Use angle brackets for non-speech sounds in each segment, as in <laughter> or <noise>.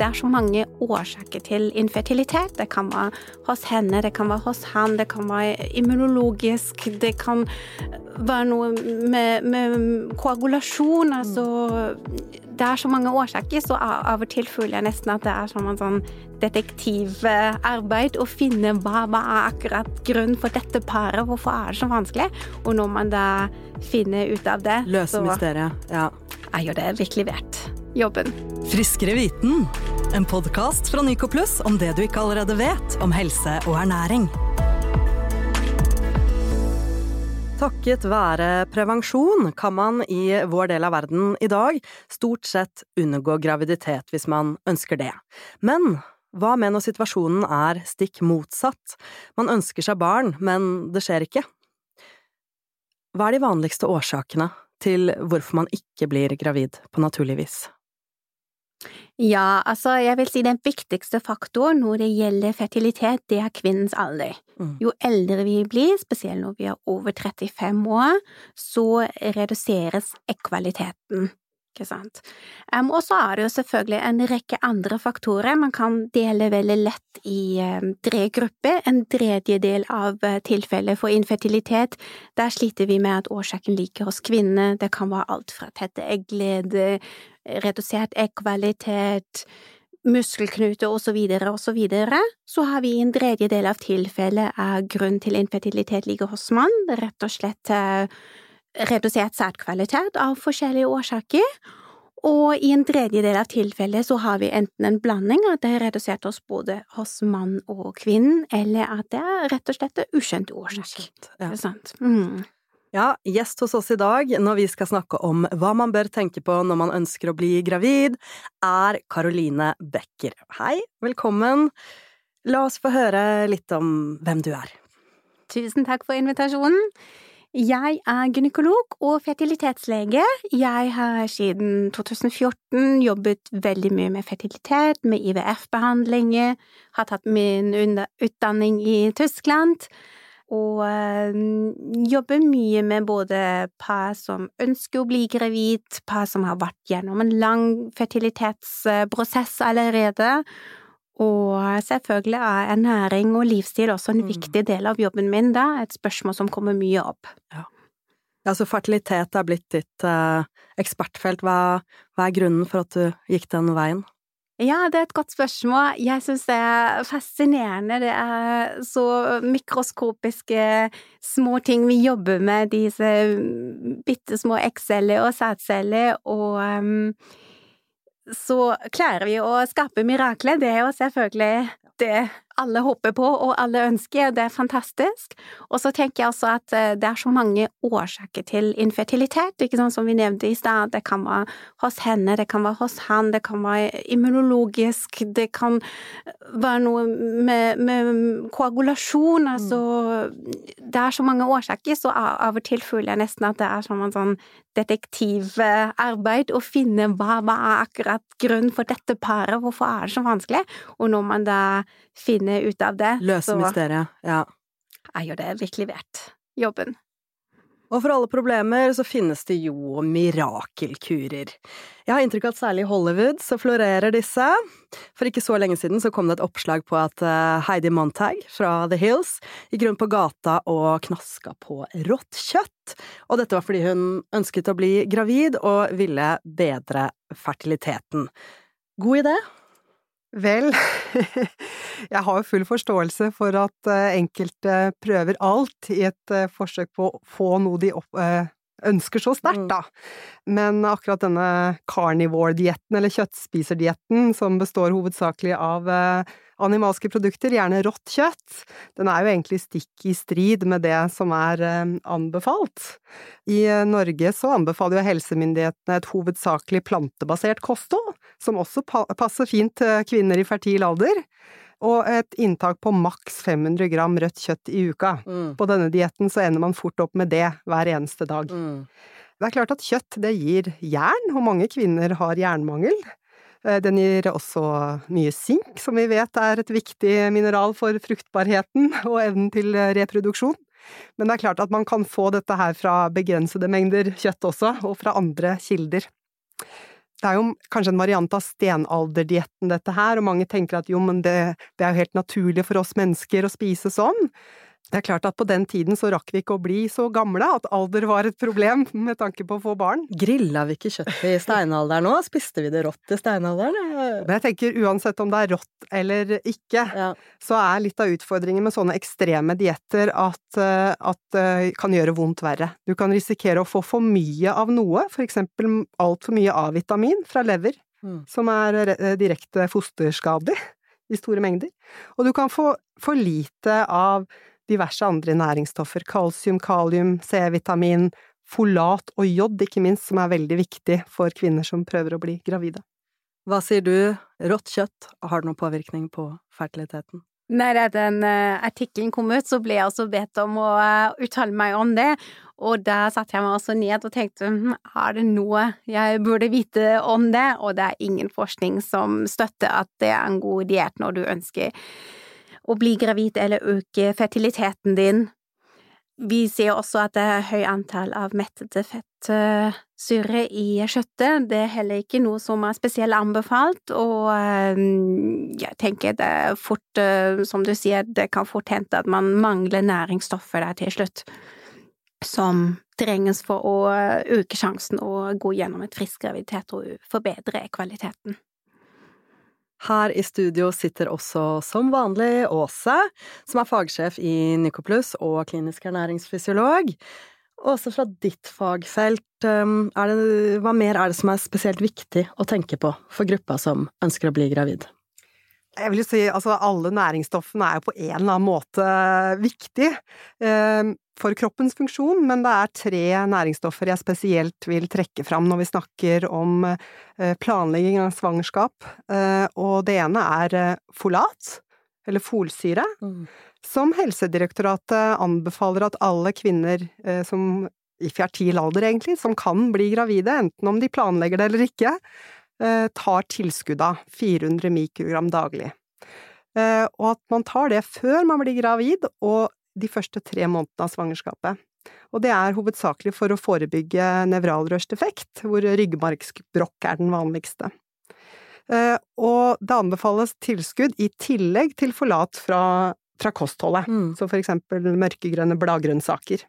det er så mange årsaker til infertilitet. Det kan være hos henne, det kan være hos han, det kan være immunologisk, det kan være noe med, med koagulasjon, altså Det er så mange årsaker, så av og til føler jeg nesten at det er som en sånn detektivarbeid å finne hva, hva er akkurat grunnen for dette paret, hvorfor er det så vanskelig? Og når man da finner ut av det, Løse mysteriet, ja. er jo det virkelig verdt jobben. Friskere viten, en podkast fra Nyco Plus om det du ikke allerede vet om helse og ernæring. Takket være prevensjon kan man i vår del av verden i dag stort sett unngå graviditet hvis man ønsker det. Men hva med når situasjonen er stikk motsatt? Man ønsker seg barn, men det skjer ikke. Hva er de vanligste årsakene til hvorfor man ikke blir gravid på naturlig vis? Ja, altså jeg vil si den viktigste faktoren når det gjelder fertilitet, det er kvinnens alder. Mm. Jo eldre vi blir, spesielt når vi er over 35 år, så reduseres ekkvaliteten. Ikke sant. Um, og så er det jo selvfølgelig en rekke andre faktorer. Man kan dele veldig lett i um, tre grupper. En tredjedel av uh, tilfeller for infertilitet, der sliter vi med at årsaken ligger hos kvinner. Det kan være alt fra tette eggleder, redusert eggkvalitet, muskelknuter og så videre og så videre. Så har vi en tredjedel av tilfellet av grunn til infertilitet ligger hos mann, rett og slett uh, redusert sædkvalitet av forskjellige årsaker. Og i en tredjedel av tilfellet så har vi enten en blanding, at det er redusert hos både hos mann og kvinnen, eller at det er rett og slett ukjent årsak. Ja. Det er sant. Mm. Ja, gjest hos oss i dag når vi skal snakke om hva man bør tenke på når man ønsker å bli gravid, er Caroline Becker. Hei, velkommen. La oss få høre litt om hvem du er. Tusen takk for invitasjonen. Jeg er gynekolog og fertilitetslege. Jeg har siden 2014 jobbet veldig mye med fertilitet, med IVF-behandlinger, har tatt min utdanning i Tyskland, og øh, jobber mye med både par som ønsker å bli gravid, par som har vært gjennom en lang fertilitetsprosess allerede, og selvfølgelig er ernæring og livsstil også en Mm. viktig del av jobben min, da, et spørsmål som kommer mye opp. Ja, så fertilitet er blitt ditt eh, ekspertfelt. Hva, hva er grunnen for at du gikk den veien? Ja, det er et godt spørsmål. Jeg syns det er fascinerende. Det er så mikroskopiske små ting vi jobber med, disse bitte små eggceller og sædceller, og um, så klarer vi å skape mirakler. Det er jo selvfølgelig det alle håper på og alle ønsker, det er fantastisk. Og så tenker jeg også at eh, det er så mange årsaker til infertilitet, ikke sant, som vi nevnte i stad. Det kan være hos henne, det kan være hos han, det kan være immunologisk, det kan være noe med, med koagulasjon, altså Det er så mange årsaker, så av av og til føler jeg nesten at det er som en sånn detektivarbeid å finne hva, hva er akkurat grunnen for dette paret, hvorfor er det så vanskelig? Og når man da finner ut av det, Løse mysteriet, ja. er jo det virkelig verdt jobben. Og for alle problemer så finnes det jo mirakelkurer. Jeg har inntrykk av at særlig i Hollywood så florerer disse. For ikke så lenge siden så kom det et oppslag på at eh, Heidi Montag fra The Hills gikk rundt på gata og knaska på rått kjøtt. Og dette var fordi hun ønsket å bli gravid og ville bedre fertiliteten. God idé? Vel, <laughs> jeg har jo full forståelse for at eh, enkelte prøver alt i et eh, forsøk på å få noe de opp, eh, ønsker så sterkt, Mm. da. Men akkurat denne carnivore-dietten, eller kjøttspiserdietten, som består hovedsakelig av animalske produkter, gjerne rått kjøtt, den er jo egentlig stikk i strid med det som er eh, anbefalt. I eh, Norge så anbefaler jo helsemyndighetene et hovedsakelig plantebasert kosthold, som også passer fint til kvinner i fertil alder, og et inntak på maks 500 gram rødt kjøtt i uka. Mm. På denne dietten så ender man fort opp med det hver eneste dag. Mm. Det er klart at kjøtt det gir jern, og mange kvinner har jernmangel. Eh, Den gir også mye sink, som vi vet er et viktig mineral for fruktbarheten <laughs> og evnen til eh, reproduksjon. Men det er klart at man kan få dette her fra begrensede mengder kjøtt også, og fra andre kilder. det er jo kanskje en variant av stenalderdietten, dette her, og mange tenker at jo, men det, det er jo helt naturlig for oss mennesker å spise sånn. Det er klart at på den tiden så rakk vi ikke å bli så gamle at alder var et problem med tanke på å få barn. Grilla vi ikke kjøtt i steinalderen òg? Spiste vi det rått i steinalderen? Men jeg tenker uansett om det er rått eller ikke, Ja. så er litt av utfordringen med sånne ekstreme dietter at, eh, at det kan gjøre vondt verre. Du kan risikere å få for mye av noe, for eksempel altfor mye A-vitamin fra lever, Mm. som er eh, direkte fosterskadelig i store mengder. Og du kan få for lite av diverse andre næringsstoffer, kalsium, kalium, C-vitamin, folat og jod, ikke minst, som er veldig viktig for kvinner som prøver å bli gravide. Hva sier du? Rått kjøtt, har det noen påvirkning på fertiliteten? Når den uh, artikkelen kom ut, så ble jeg også bedt om å eh, uttale meg om det. Og da satte jeg meg også ned og tenkte hm, er det noe jeg burde vite om det? Og det er ingen forskning som støtter at det er en god diett når du ønsker å bli gravid eller øke fertiliteten din. Vi ser også at det er høy antall av mettede fettsyre i kjøttet. Det er heller ikke noe som er spesielt anbefalt, og eh, jeg tenker det er fort, eh, som du sier, det kan fort hende at man mangler næringsstoffer der til slutt, som trenges for å øke sjansen å gå gjennom et frisk graviditet og forbedre kvaliteten. Her i studio sitter også som vanlig Åse, som er fagsjef i Nycoplus og klinisk ernæringsfysiolog. Åse, fra ditt fagfelt, um, det, hva mer er det som er spesielt viktig å tenke på for gruppa som ønsker å bli gravid? Jeg vil si, altså alle næringsstoffene er jo på en eller annen måte viktig eh, for kroppens funksjon, men det er tre næringsstoffer jeg spesielt vil trekke fram når vi snakker om eh, planlegging av svangerskap. Eh, og det ene er eh, folat, eller folsyre, Mm. som Helsedirektoratet anbefaler at alle kvinner som i fertil alder, egentlig, som kan bli gravide, enten om de planlegger det eller ikke, tar tilskudd av 400 mikrogram daglig. Og at man tar det før man blir gravid og de første tre månedene av svangerskapet. Og det er hovedsakelig for å forebygge nevralrørsdefekt, hvor ryggmargsbrokk er den vanligste. Eh, og det anbefales tilskudd i tillegg til forlat fra, fra kostholdet, Mm. så for eksempel mørkegrønne bladgrønnsaker.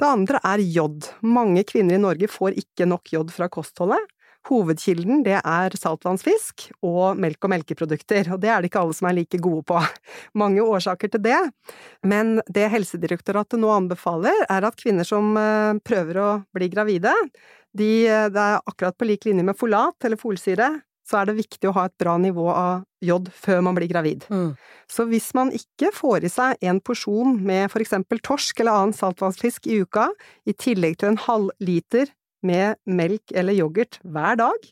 Det andre er jod. Mange kvinner i Norge får ikke nok jod fra kostholdet. Hovedkilden det er saltvannsfisk og melk og melkeprodukter, og det er det ikke alle som er like gode på. <laughs> Mange årsaker til det, men det Helsedirektoratet nå anbefaler, er at kvinner som eh, prøver å bli gravide, de, eh, det er akkurat på lik linje med folat eller folsyre, så er det viktig å ha et bra nivå av jod før man blir gravid. Mm. Så hvis man ikke får i seg en porsjon med for eksempel torsk eller annen saltvannsfisk i uka, i tillegg til en halv liter med melk eller yoghurt hver dag,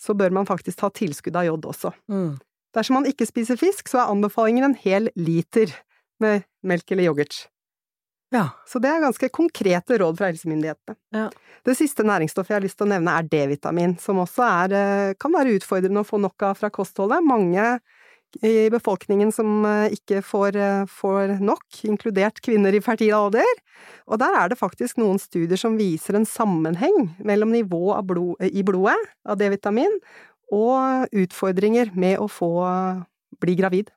så bør man faktisk ta tilskudd av jod også. Mm. Dersom man ikke spiser fisk, så er anbefalingen en hel liter med melk eller yoghurt. Ja. Så det er ganske konkrete råd fra helsemyndighetene. Ja. Det siste næringsstoffet jeg har lyst til å nevne er D-vitamin, som også er, eh, kan være utfordrende å få nok av fra kostholdet. Mange i befolkningen som eh, ikke får, eh, får nok, inkludert kvinner i fertil alder. Og der er det faktisk noen studier som viser en sammenheng mellom nivå blod, i blodet av D-vitamin og utfordringer med å få bli gravid.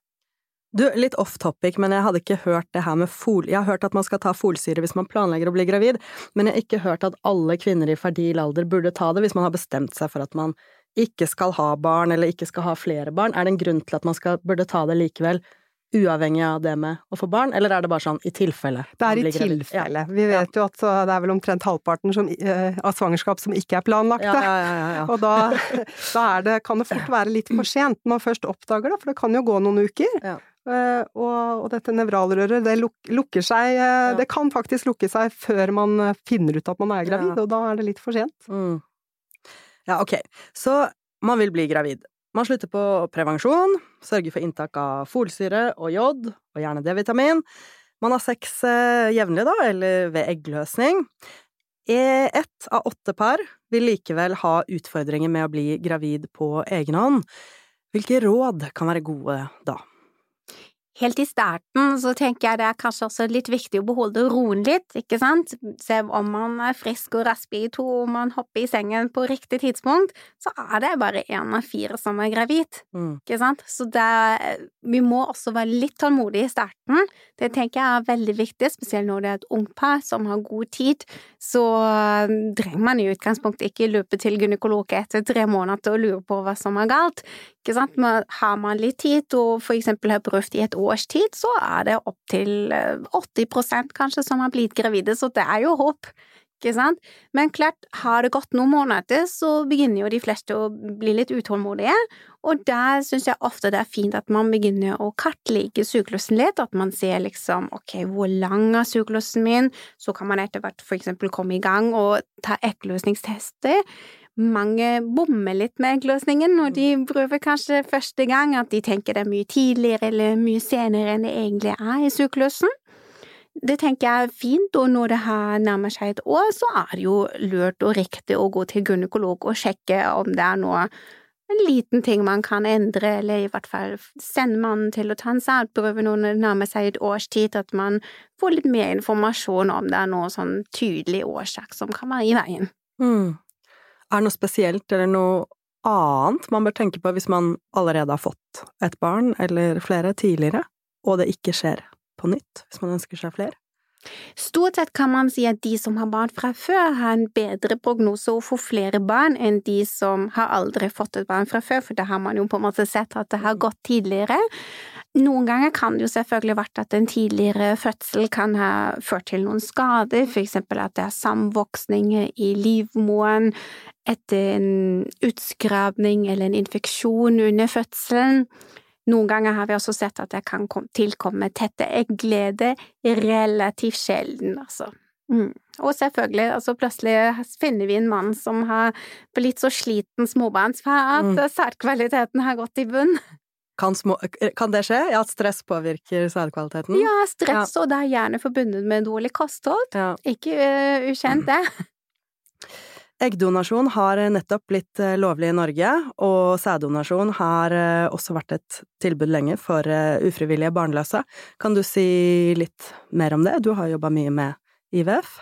Du, litt off topic, men jeg hadde ikke hørt det her med fol... Jeg har hørt at man skal ta folsyre hvis man planlegger å bli gravid, men jeg har ikke hørt at alle kvinner i fertil alder burde ta det hvis man har bestemt seg for at man ikke skal ha barn, eller ikke skal ha flere barn. Er det en grunn til at man skal, burde ta det likevel, uavhengig av det med å få barn, eller er det bare sånn i tilfelle? Det er i tilfelle. Ja. Vi vet jo at det er vel omtrent halvparten som, eh, av svangerskap som ikke er planlagte. Ja, ja, ja, ja, ja. <laughs> Og da, da er det, kan det fort være litt for sent når man først oppdager det, for det kan jo gå noen uker. Ja. Eh, og, og dette nevralrøret, det luk, lukker seg Det kan faktisk lukke seg før man finner ut at man er gravid, og da er det litt for sent. Mm. Ja, ok. Så man vil bli gravid. Man slutter på prevensjon, sørger for inntak av folsyre og jod, og gjerne D-vitamin. Man har sex eh, jevnlig, da, eller ved eggløsning. Eh, Ett av åtte par vil likevel ha utfordringer med å bli gravid på egen hånd. Hvilke råd kan være gode da? Helt i starten så tenker jeg det er kanskje også litt viktig å beholde roen litt, ikke sant? Se om man er frisk og rask i to, og man hopper i sengen på riktig tidspunkt, så er det bare én av fire som er gravid, Mm. ikke sant? Så det, vi må også være litt tålmodige i starten. Det tenker jeg er veldig viktig, spesielt når det er et ungt par som har god tid. Så eh, trenger man i utgangspunktet ikke løpe til gynekolog etter tre måneder og lure på hva som er galt. Ikke sant? Men har man litt tid og for eksempel har prøvd i et års tid, så er det opptil 80% kanskje som har blitt gravide, så det er jo håp. Ikke sant? Men klart, har det gått noen måneder, så begynner jo de fleste å bli litt utålmodige, og der syns jeg ofte det er fint at man begynner å kartlegge syklusen litt, at man ser liksom ok, hvor lang er syklusen min, så kan man etter hvert for eksempel komme i gang og ta eggløsningstester. Mange bommer litt med eggløsningen og de prøver kanskje første gang, at de tenker det er mye tidligere eller mye senere enn det egentlig er i syklusen. Det tenker jeg er fint, og når det har nærmer seg et år, så er det jo lurt og riktig å gå til gynekolog og sjekke om det er noe en liten ting man kan endre, eller i hvert fall sende mannen til å ta en sædprøve når det nærmer seg et års tid, at man får litt mer informasjon om det er noe sånn tydelig årsak som kan være i veien. Mm. Er det noe spesielt eller noe annet man bør tenke på hvis man allerede har fått et barn eller flere tidligere, og det ikke skjer på nytt, hvis man ønsker seg flere? Stort sett kan man si at de som har barn fra før, har en bedre prognose og får flere barn enn de som har aldri fått et barn fra før, for da har man jo på en måte sett at det har gått tidligere. Noen ganger kan det jo selvfølgelig vært at en tidligere fødsel kan ha ført til noen skader, for eksempel at det er samvoksninger i livmoren etter en utskrabning eller en infeksjon under fødselen. Noen ganger har vi også sett at det kan tilkomme tette egglede relativt sjelden, altså. Mm. Og selvfølgelig, altså plutselig finner vi en mann som har blitt så sliten småbarnsfar at Mm. sædkvaliteten har gått i bunn. Kan, små, kan det skje? Ja, at stress påvirker sædkvaliteten? Ja, stress, og det er gjerne forbundet med dårlig kosthold. Ja. Ikke uh, ukjent, det. <clears throat> Eggdonasjon har nettopp blitt eh, lovlig i Norge, og sæddonasjon har eh, også vært et tilbud lenge for eh, ufrivillige barnløse. Kan du si litt mer om det? Du har jobba mye med IVF.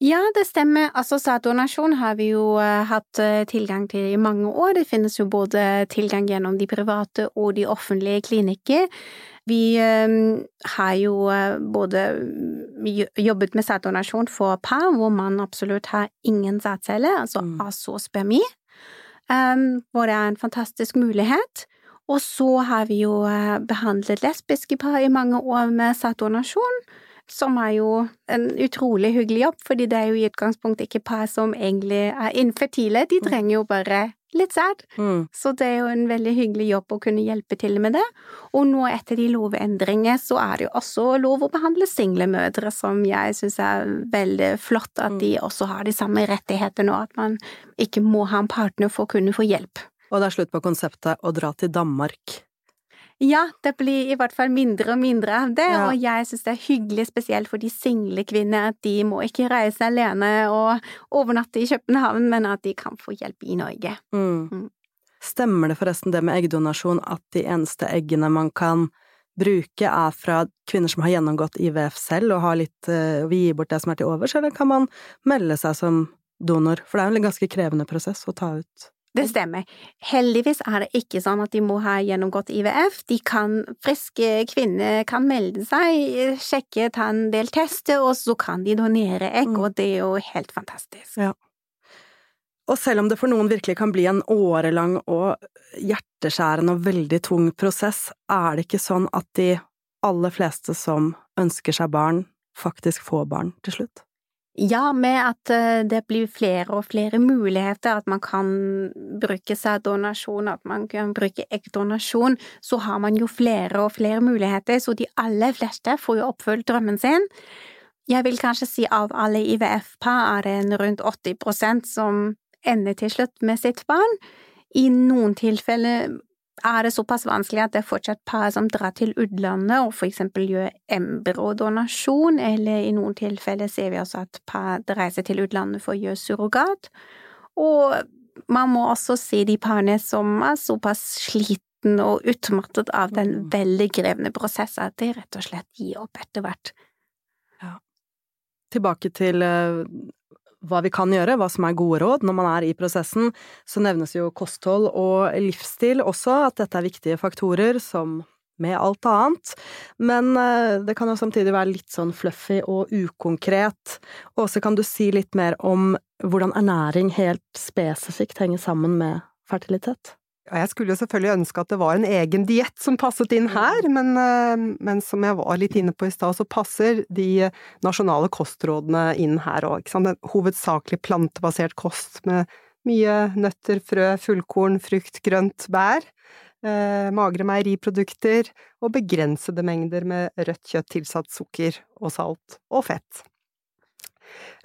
Ja, det stemmer. Altså, sæddonasjon har vi jo uh, hatt uh, tilgang til i mange år. Det finnes jo både tilgang gjennom de private og de offentlige klinikker. Vi um, har jo både jobbet med sæddonasjon for par hvor man absolutt har ingen sædceller, altså Mm. asospermi, um, hvor det er en fantastisk mulighet. Og så har vi jo behandlet lesbiske par i mange år med sæddonasjon som er jo en utrolig hyggelig jobb, fordi det er jo i utgangspunktet ikke par som egentlig er infertile, de trenger jo bare litt sæd. Mm. Så det er jo en veldig hyggelig jobb å kunne hjelpe til med det. Og nå etter de lovendringene så er det jo også lov å behandle single mødre, som jeg syns er veldig flott at de også har de samme rettighetene, og at man ikke må ha en partner for å kunne få hjelp. Og det er slutt på konseptet å dra til Danmark. Ja, det blir i hvert fall mindre og mindre av det, Ja. og jeg synes det er hyggelig spesielt for de single kvinner at de må ikke reise alene og overnatte i København, men at de kan få hjelp i Norge. Mm. Mm. Stemmer det forresten det med eggdonasjon at de eneste eggene man kan bruke er fra kvinner som har gjennomgått IVF selv og har litt, uh, vil gi bort det som er til overs, eller kan man melde seg som donor? For det er jo en ganske krevende prosess å ta ut. Det stemmer. Heldigvis er det ikke sånn at de må ha gjennomgått IVF. De kan, friske kvinner kan melde seg, sjekke, ta en del tester, og så kan de donere egg, Mm. og det er jo helt fantastisk. Og selv om det for noen virkelig kan bli en årelang og hjerteskjærende og veldig tung prosess, er det ikke sånn at de aller fleste som ønsker seg barn, faktisk får barn til slutt? Ja, med at eh, det blir flere og flere muligheter, at man kan bruke sæddonasjon, at man kan bruke eggdonasjon, så har man jo flere og flere muligheter, så de aller fleste får jo oppfylt drømmen sin. Jeg vil kanskje si av alle IVF-par er det en rundt 80 prosent som ender til slutt med sitt barn. I noen tilfeller er det såpass vanskelig at det er fortsatt par som drar til utlandet og for eksempel gjør embryodonasjon, eller i noen tilfeller ser vi også at par reiser til utlandet for å gjøre surrogat. Og man må også se de parene som er såpass sliten og utmattet av den veldig krevende prosessen at de rett og slett gir opp etter hvert. Ja. Tilbake til uh, hva vi kan gjøre, hva som er gode råd når man er i prosessen, så nevnes jo kosthold og livsstil også, at dette er viktige faktorer som med alt annet, men uh, det kan jo samtidig være litt sånn fluffy og ukonkret. Åse, kan du si litt mer om hvordan ernæring helt spesifikt henger sammen med fertilitet? Jeg skulle jo selvfølgelig ønske at det var en egen diett som passet inn her, men, eh, men, som jeg var litt inne på i stad, så passer de nasjonale kostrådene inn her òg. Hovedsakelig plantebasert kost med mye nøtter, frø, fullkorn, frukt, grønt, bær. Eh, magre meieriprodukter og begrensede mengder med rødt kjøtt tilsatt sukker og salt og fett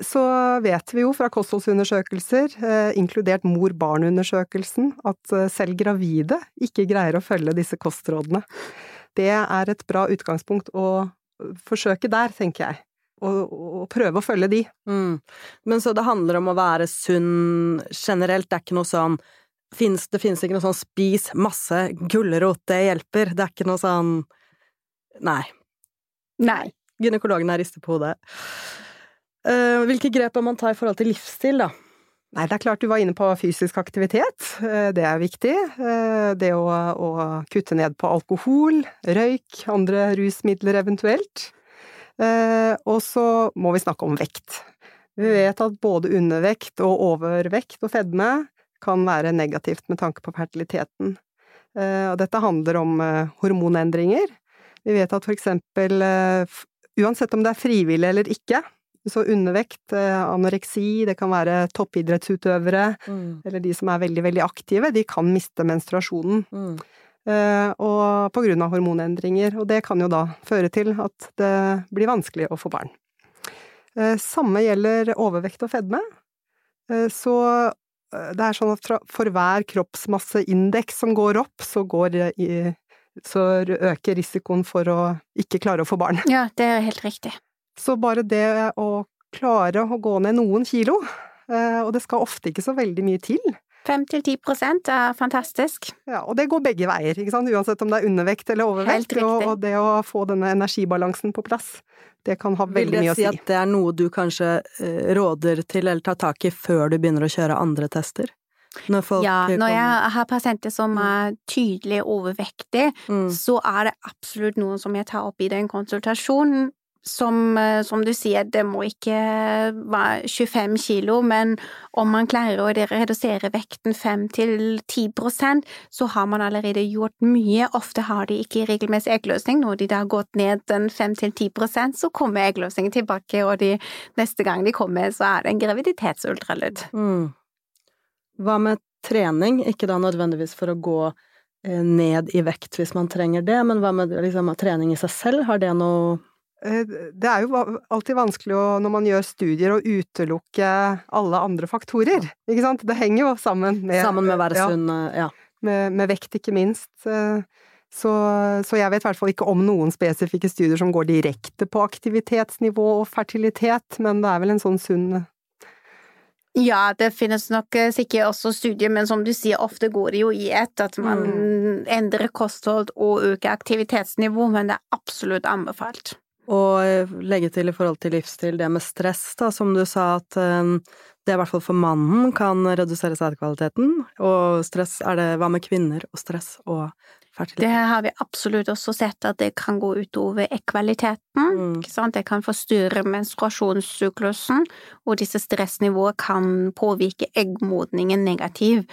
så vet vi jo fra kostholdsundersøkelser, eh, inkludert mor-barn-undersøkelsen, at eh, selv gravide ikke greier å følge disse kostrådene. Det er et bra utgangspunkt å eh, forsøke der, tenker jeg. Og, prøve å følge de. Mm. Men så det handler om å være sunn generelt, det er ikke noe sånn finnes, Det finnes ikke noe sånn spis masse gulrot, det hjelper. Det er ikke noe sånn Nei. Nei. Gynekologen her rister på hodet. Uh, hvilke grep bør man ta i forhold til livsstil, da? Nei, det er klart du var inne på fysisk aktivitet. Eh, det er viktig. Eh, det å, å, kutte ned på alkohol, røyk, andre rusmidler eventuelt. Og så må vi snakke om vekt. Vi vet at både undervekt og overvekt og fedme kan være negativt med tanke på fertiliteten. Og dette handler om hormonendringer. Vi vet at for eksempel, uansett om det er frivillig eller ikke, så undervekt, eh, anoreksi, det kan være toppidrettsutøvere, mm. eller de som er veldig, veldig aktive, de kan miste menstruasjonen. Mm. Uh, og på grunn av hormonendringer, og det kan jo da føre til at det blir vanskelig å få barn. Uh, samme gjelder overvekt og fedme. Uh, så det er sånn at for hver kroppsmasseindeks som går opp, så, går i, så øker risikoen for å ikke klare å få barn. Ja, det er helt riktig. Så bare det å klare å gå ned noen kilo, eh, og det skal ofte ikke så veldig mye til. Fem til ti prosent er fantastisk. Ja, og det går begge veier, ikke sant, uansett om det er undervekt eller overvekt. Og, og, det å få denne energibalansen på plass, det kan ha veldig mye å si. Vil det si at det er noe du kanskje eh, råder til eller tar tak i før du begynner å kjøre andre tester? Når ja, når jeg har pasienter som mm. er tydelig overvektige, mm. så er det absolutt noe som jeg tar opp i den konsultasjonen som, eh, som, du sier, det må ikke være 25 kilo, men om man klarer å redusere vekten 5-10%, så har man allerede gjort mye. Ofte har de ikke regelmessig eggløsning. Når de da har gått ned 5-10%, så kommer eggløsningen tilbake, og de, neste gang de kommer, så er det en graviditetsultralyd. Mm. Hva med trening? Ikke da nødvendigvis for å gå eh, ned i vekt hvis man trenger det, men hva med liksom, trening i seg selv? Har det noe det er jo alltid vanskelig å, når man gjør studier, å utelukke alle andre faktorer, ikke sant? Det henger jo sammen med Sammen med å være sunn, ja. Med, med, vekt, ikke minst. Eh, så, så, jeg vet i hvert fall ikke om noen spesifikke studier som går direkte på aktivitetsnivå og fertilitet, men det er vel en sånn sunn ja, det finnes nok eh, sikkert også studier, men som du sier, ofte går det jo i ett, at man mm. endrer kosthold og øker aktivitetsnivå, men det er absolutt anbefalt. Og eh, legge til i forhold til livsstil det med stress, da, som du sa at um, det i hvert fall for mannen kan redusere sædkvaliteten. Og stress, er det hva med kvinner og stress og fertilitet? Det har vi absolutt også sett at det kan gå utover eggkvaliteten. Mm. Det kan forstyrre menstruasjonssyklusen, og disse stressnivåene kan påvirke eggmodningen negativt.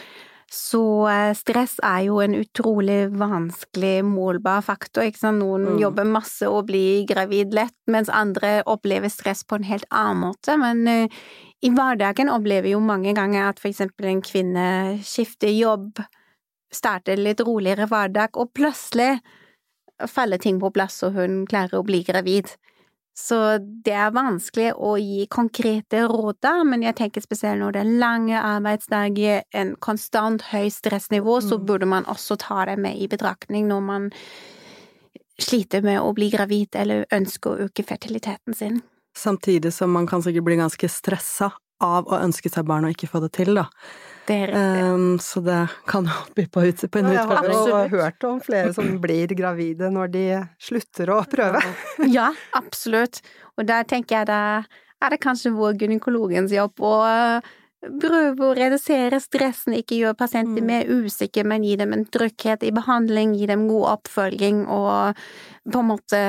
Så eh, stress er jo en utrolig vanskelig målbar faktor, ikke sant. Noen mm. jobber masse og blir gravid lett, mens andre opplever stress på en helt annen måte. Men uh, i hverdagen opplever jo mange ganger at for eksempel en kvinne skifter jobb, starter litt roligere hverdag, og plutselig faller ting på plass, og hun klarer å bli gravid. Så det er vanskelig å gi konkrete råd der, men jeg tenker spesielt når det er lange arbeidsdager, en konstant høy stressnivå, så mm. burde man også ta det med i betraktning når man sliter med å bli gravid eller ønsker å øke fertiliteten sin. Samtidig som man kan sikkert bli ganske stressa av å ønske seg barn og ikke få det til, da. Det er. Um, så det kan jo by på, ut, på en Jeg har utfordring. Absolutt. hørt om flere som blir gravide når de slutter å prøve. <laughs> Ja, absolutt. Og da tenker jeg da er det kanskje vår gynekologens jobb å eh, prøve å redusere stressen, ikke gjøre pasienter Mm. mer usikre, men gi dem en trygghet i behandling, gi dem god oppfølging og på en måte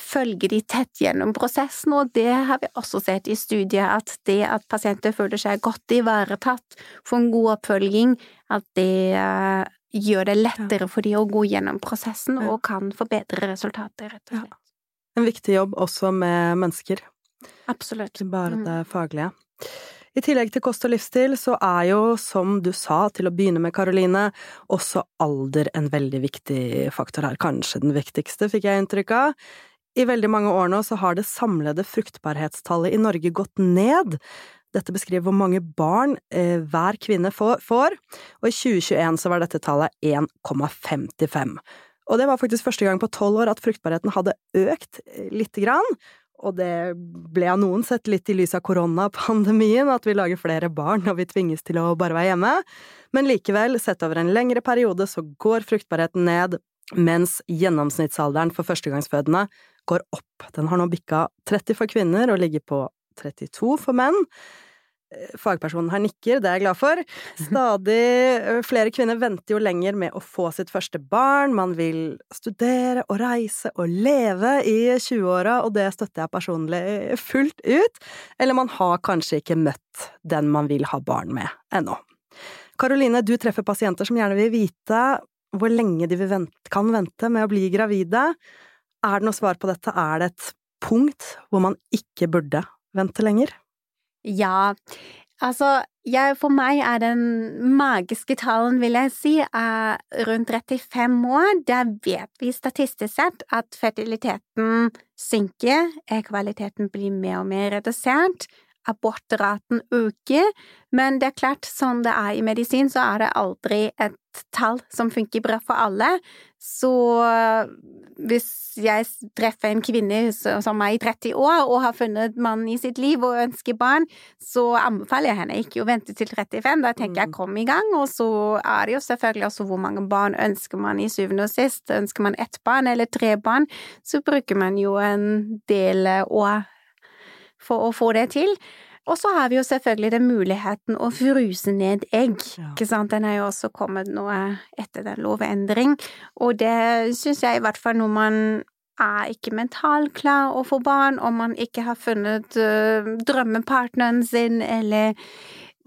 følge de tett gjennom prosessen, og det har vi også sett i studiet, at det at pasienter føler seg godt ivaretatt, får en god oppfølging, at det eh, gjør det lettere for de å gå gjennom prosessen og kan forbedre resultater, rett og Ja. slett. En viktig jobb også med mennesker, Absolutt. ikke bare Mm. det faglige. I tillegg til kost og livsstil, så er jo, som du sa til å begynne med, Karoline, også alder en veldig viktig faktor her. Kanskje den viktigste, fikk jeg inntrykk av. I veldig mange år nå så har det samlede fruktbarhetstallet i Norge gått ned. Dette beskriver hvor mange barn eh, hver kvinne får, og i 2021 så var dette tallet 1,55. Og det var faktisk første gang på tolv år at fruktbarheten hadde økt eh, lite grann. Og det ble av noen sett litt i lys av koronapandemien, at vi lager flere barn og vi tvinges til å bare være hjemme. Men likevel, sett over en lengre periode, så går fruktbarheten ned, mens gjennomsnittsalderen for førstegangsfødende går opp. Den har nå bikka 30 for kvinner og ligger på 32 for menn. Eh, Fagpersonen her nikker, det er jeg glad for. <laughs> Stadig flere kvinner venter jo lenger med å få sitt første barn, man vil studere og reise og leve i 20-åra, og det støtter jeg personlig fullt ut, eller man har kanskje ikke møtt den man vil ha barn med ennå. Karoline, du treffer pasienter som gjerne vil vite hvor lenge de vil vente, kan vente med å bli gravide. Er det noe svar på dette? Er det et punkt hvor man ikke burde vente lenger? Ja, altså, jeg, for meg er den magiske tallen, vil jeg si, er rundt 35 år. Der vet vi statistisk sett at fertiliteten synker, kvaliteten blir mer og mer redusert, abortraten øker, men det er klart, sånn det er i medisin, så er det aldri et tall som funker bra for alle. Så hvis jeg treffer en kvinne som er i 30 år og har funnet mannen i sitt liv og ønsker barn, så anbefaler jeg henne ikke å vente til 35. Da tenker jeg kom i gang, og så er det jo selvfølgelig også hvor mange barn ønsker man i syvende og sist. Ønsker man ett barn eller tre barn, så bruker man jo en del år for å få det til. Og så har vi jo selvfølgelig den muligheten å fruse ned egg, Ja. ikke sant, den er jo også kommet nå etter den lovendring, og det syns jeg i hvert fall når man er ikke mentalt klar å få barn, om man ikke har funnet uh, drømmepartneren sin, eller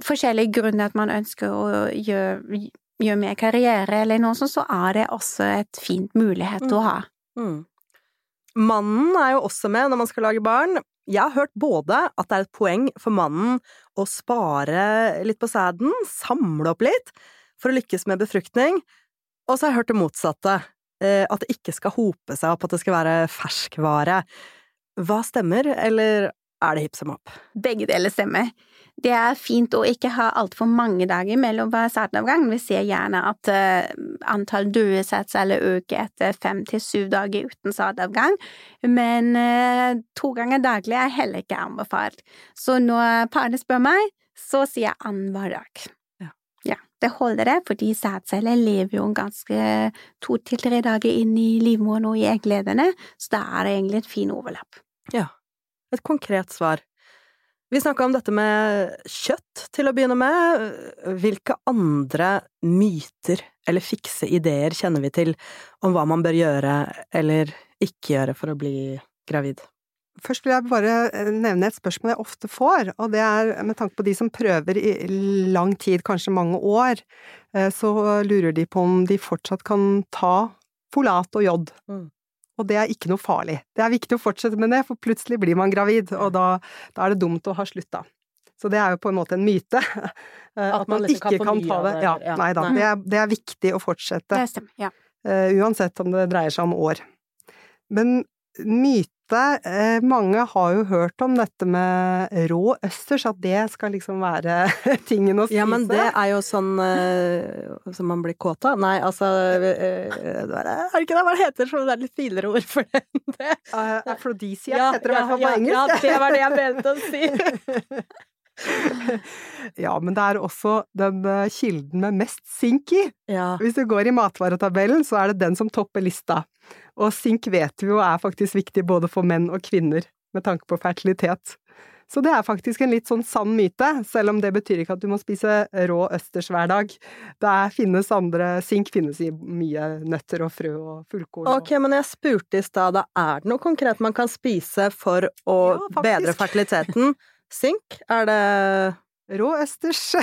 forskjellige grunner at man ønsker å gjøre, gjøre mer karriere eller noe sånt, så er det også et fint mulighet å ha. Mm. Mannen er jo også med når man skal lage barn. Jeg har hørt både at det er et poeng for mannen å spare litt på sæden, samle opp litt, for å lykkes med befruktning, og så har jeg hørt det motsatte, eh, at det ikke skal hope seg opp, at det skal være ferskvare. Hva stemmer, eller er det hipp som opp? Begge deler stemmer. Det er fint å ikke ha altfor mange dager mellom hver startavgang. Vi ser gjerne at uh, antall døde sædceller øker etter fem til syv dager uten sædavgang, men uh, to ganger daglig er heller ikke anbefalt. Så når parene spør meg, så sier jeg annenhver dag. Ja. ja. Det holder det, fordi sædceller lever jo ganske to til tre dager inn i livmoren og i egglederne, så da er det egentlig et fin overlapp. Ja, et konkret svar. Vi snakka om dette med kjøtt til å begynne med. Hvilke andre myter eller fikse ideer kjenner vi til om hva man bør gjøre eller ikke gjøre for å bli gravid? Først vil jeg bare eh, nevne et spørsmål jeg ofte får, og det er med tanke på de som prøver i lang tid, kanskje mange år, eh, så lurer de på om de fortsatt kan ta folat og jod. Mm. Og det er ikke noe farlig. Det er viktig å fortsette med det, for plutselig blir man gravid, og da, da er det dumt å ha slutta. Så det er jo på en måte en myte. <laughs> At, At, man man, liksom ikke kan, kan ta det. det, Ja, ja. nei da. Nei. Det er, det er viktig å fortsette. Det stemmer, ja. Uh, uansett om det dreier seg om år. Men myte eh, Mange har jo hørt om dette med rå østers, at det skal liksom være <laughs> tingen å spise. Ja, men det er jo sånn uh, som man blir kåt av. Nei, altså uh, Er det ikke det hva det heter? Så det er litt finere ord for det det. Eh, ja, heter det i hvert fall på engelsk. Ja, det var det jeg mente å si. <laughs> Ja, men det er også den eh, kilden med mest sink i. Ja. Hvis du går i matvaretabellen, så er det den som topper lista. Og sink vet vi jo er faktisk viktig både for menn og kvinner med tanke på fertilitet. Så det er faktisk en litt sånn sann myte, selv om det betyr ikke at du må spise rå østers hver dag. Det finnes andre Sink finnes i mye nøtter og frø og fullkorn. og- Ok, men jeg spurte i stad, da er det noe konkret man kan spise for å Ja, bedre fertiliteten? <laughs> Sink? Er det Rå østers.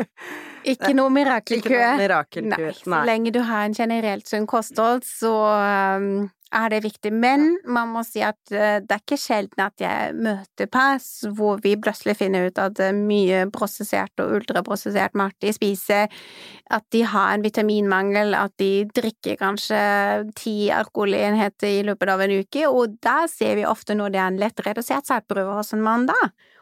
<laughs> Ikke noe mirakelkø. ikke noe mirakelkur? Nei, så lenge du har en generelt sunn kosthold, så um, er det viktig. Men man må si at uh, det er ikke sjelden at jeg møter pass hvor vi plutselig finner ut at er mye prosessert og ultraprosessert mat de spiser, at de har en vitaminmangel, at de drikker kanskje ti alkoholenheter i løpet av en uke, og da ser vi ofte når det er en lett redusert sædprøve hos en mann da.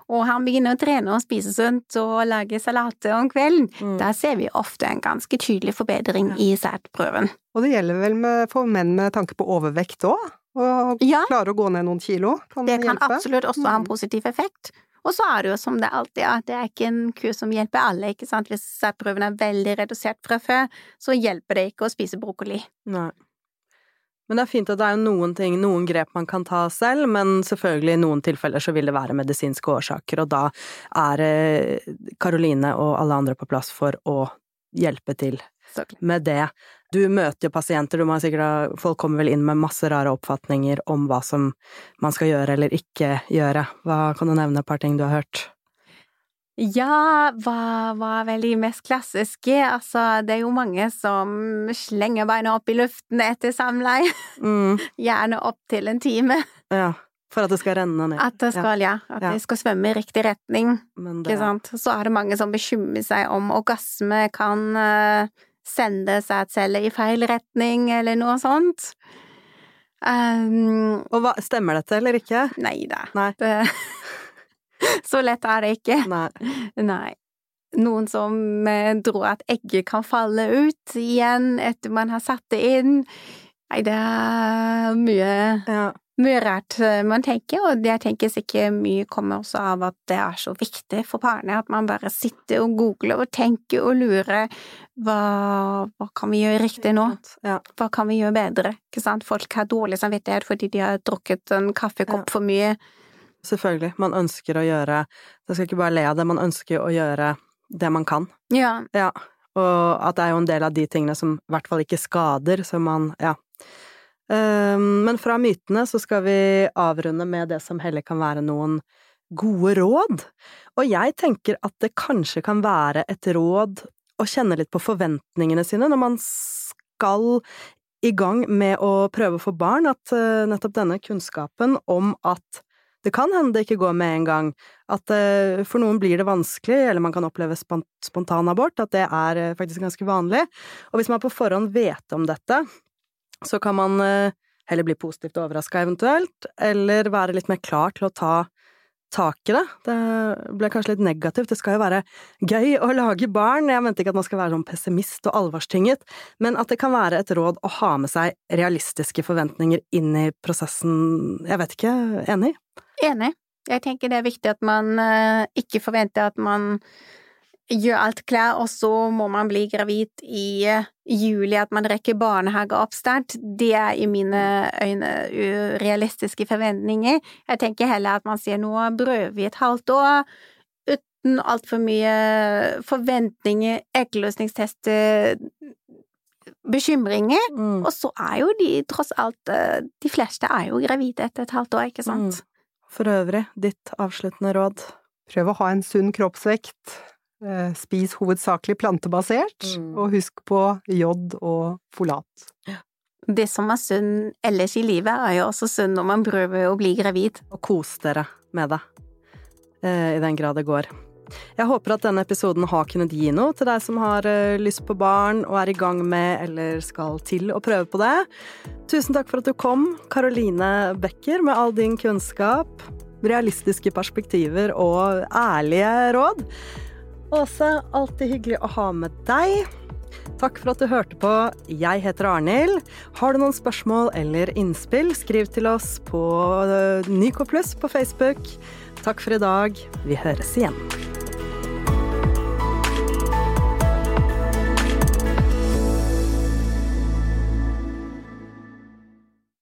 Og han begynner å trene og spise sunt og lage salater om kvelden. Mm. Der ser vi ofte en ganske tydelig forbedring i sædprøven. Og det gjelder vel med, for menn med tanke på overvekt òg? Å Ja, klare å gå ned noen kilo kan det kan hjelpe. absolutt også ha en Mm. positiv effekt. Og så er det jo som det alltid er, det er ikke en kur som hjelper alle, ikke sant. Hvis sædprøven er veldig redusert fra før, så hjelper det ikke å spise brokkoli. Nei. Men det er fint at det er noen ting, noen grep man kan ta selv, men selvfølgelig i noen tilfeller så vil det være medisinske årsaker, og da er eh, Karoline og alle andre på plass for å hjelpe til med det. Du møter jo pasienter, du må sikkert Folk kommer vel inn med masse rare oppfatninger om hva som man skal gjøre eller ikke gjøre. Hva kan du nevne et par ting du har hørt? Ja, hva var vel de mest klassiske? Altså, det er jo mange som slenger beina opp i luften etter samleie, Mm, <laughs> gjerne opp til en time. ja. For at det skal renne ned. At det skal, ja, at Ja. de skal svømme i riktig retning. Det, Ikke sant? Så er det mange som bekymrer seg om orgasme kan eh, sende sædceller i feil retning, eller noe sånt. Um, og hva, stemmer dette eller ikke? nei da. Det, <laughs> <laughs> så lett er det ikke. Nei. Nei. Noen som eh, tror at egget kan falle ut igjen etter man har satt det inn. Nei, det er mye Ja. mye rart eh, man tenker, og jeg tenker sikkert mye kommer også av at det er så viktig for parene at man bare sitter og googler og tenker og lurer hva, hva kan vi gjøre riktig nå? Hva kan vi gjøre bedre? Folk har dårlig samvittighet fordi de har drukket en kaffekopp for mye. Selvfølgelig. Man ønsker å gjøre Jeg skal ikke bare le av det, man ønsker å gjøre det man kan. Ja, Ja. Og at det er jo en del av de tingene som i hvert fall ikke skader, så man Ja. Ehm, Men fra mytene så skal vi avrunde med det som heller kan være noen gode råd. Og jeg tenker at det kanskje kan være et råd å kjenne litt på forventningene sine når man skal i gang med å prøve å få barn, at eh, nettopp denne kunnskapen om at det kan hende det ikke går med en gang, at eh, for noen blir det vanskelig, eller man kan oppleve spon- spontanabort, at det er eh, faktisk ganske vanlig. Og hvis man på forhånd vet om dette, så kan man eh, heller bli positivt overraska eventuelt, eller være litt mer klar til å ta tak i det. Det ble kanskje litt negativt, det skal jo være gøy å lage barn, jeg mente ikke at man skal være sånn pessimist og alvorstynget, men at det kan være et råd å ha med seg realistiske forventninger inn i prosessen, jeg vet ikke, enig? Enig. Jeg tenker det er viktig at man eh, ikke forventer at man gjør alt klær, og så må man bli gravid i eh, juli, at man rekker barnehageoppstart. Det er i mine øyne urealistiske forventninger. Jeg tenker heller at man sier nå prøver vi et halvt år, uten altfor mye forventninger, eggløsningstester, bekymringer. Mm. Og så er jo de tross alt eh, De fleste er jo gravide etter et halvt år, ikke sant? For øvrig, ditt avsluttende råd? Prøv å ha en sunn kroppsvekt. Eh, Spis hovedsakelig plantebasert, Mm. og husk på jod og folat. Det som er sunn ellers i livet, er jo også sunn når man prøver å bli gravid. Og kos dere med det, eh, i den grad det går. Jeg håper at denne episoden har kunnet gi noe til deg som har eh, lyst på barn og er i gang med eller skal til å prøve på det. Tusen takk for at du kom, Karoline Becker, med all din kunnskap, realistiske perspektiver og ærlige råd. Åse, alltid hyggelig å ha med deg. Takk for at du hørte på. Jeg heter Arnhild. Har du noen spørsmål eller innspill, skriv til oss på Nycoplus på Facebook. Takk for i dag. Vi høres igjen.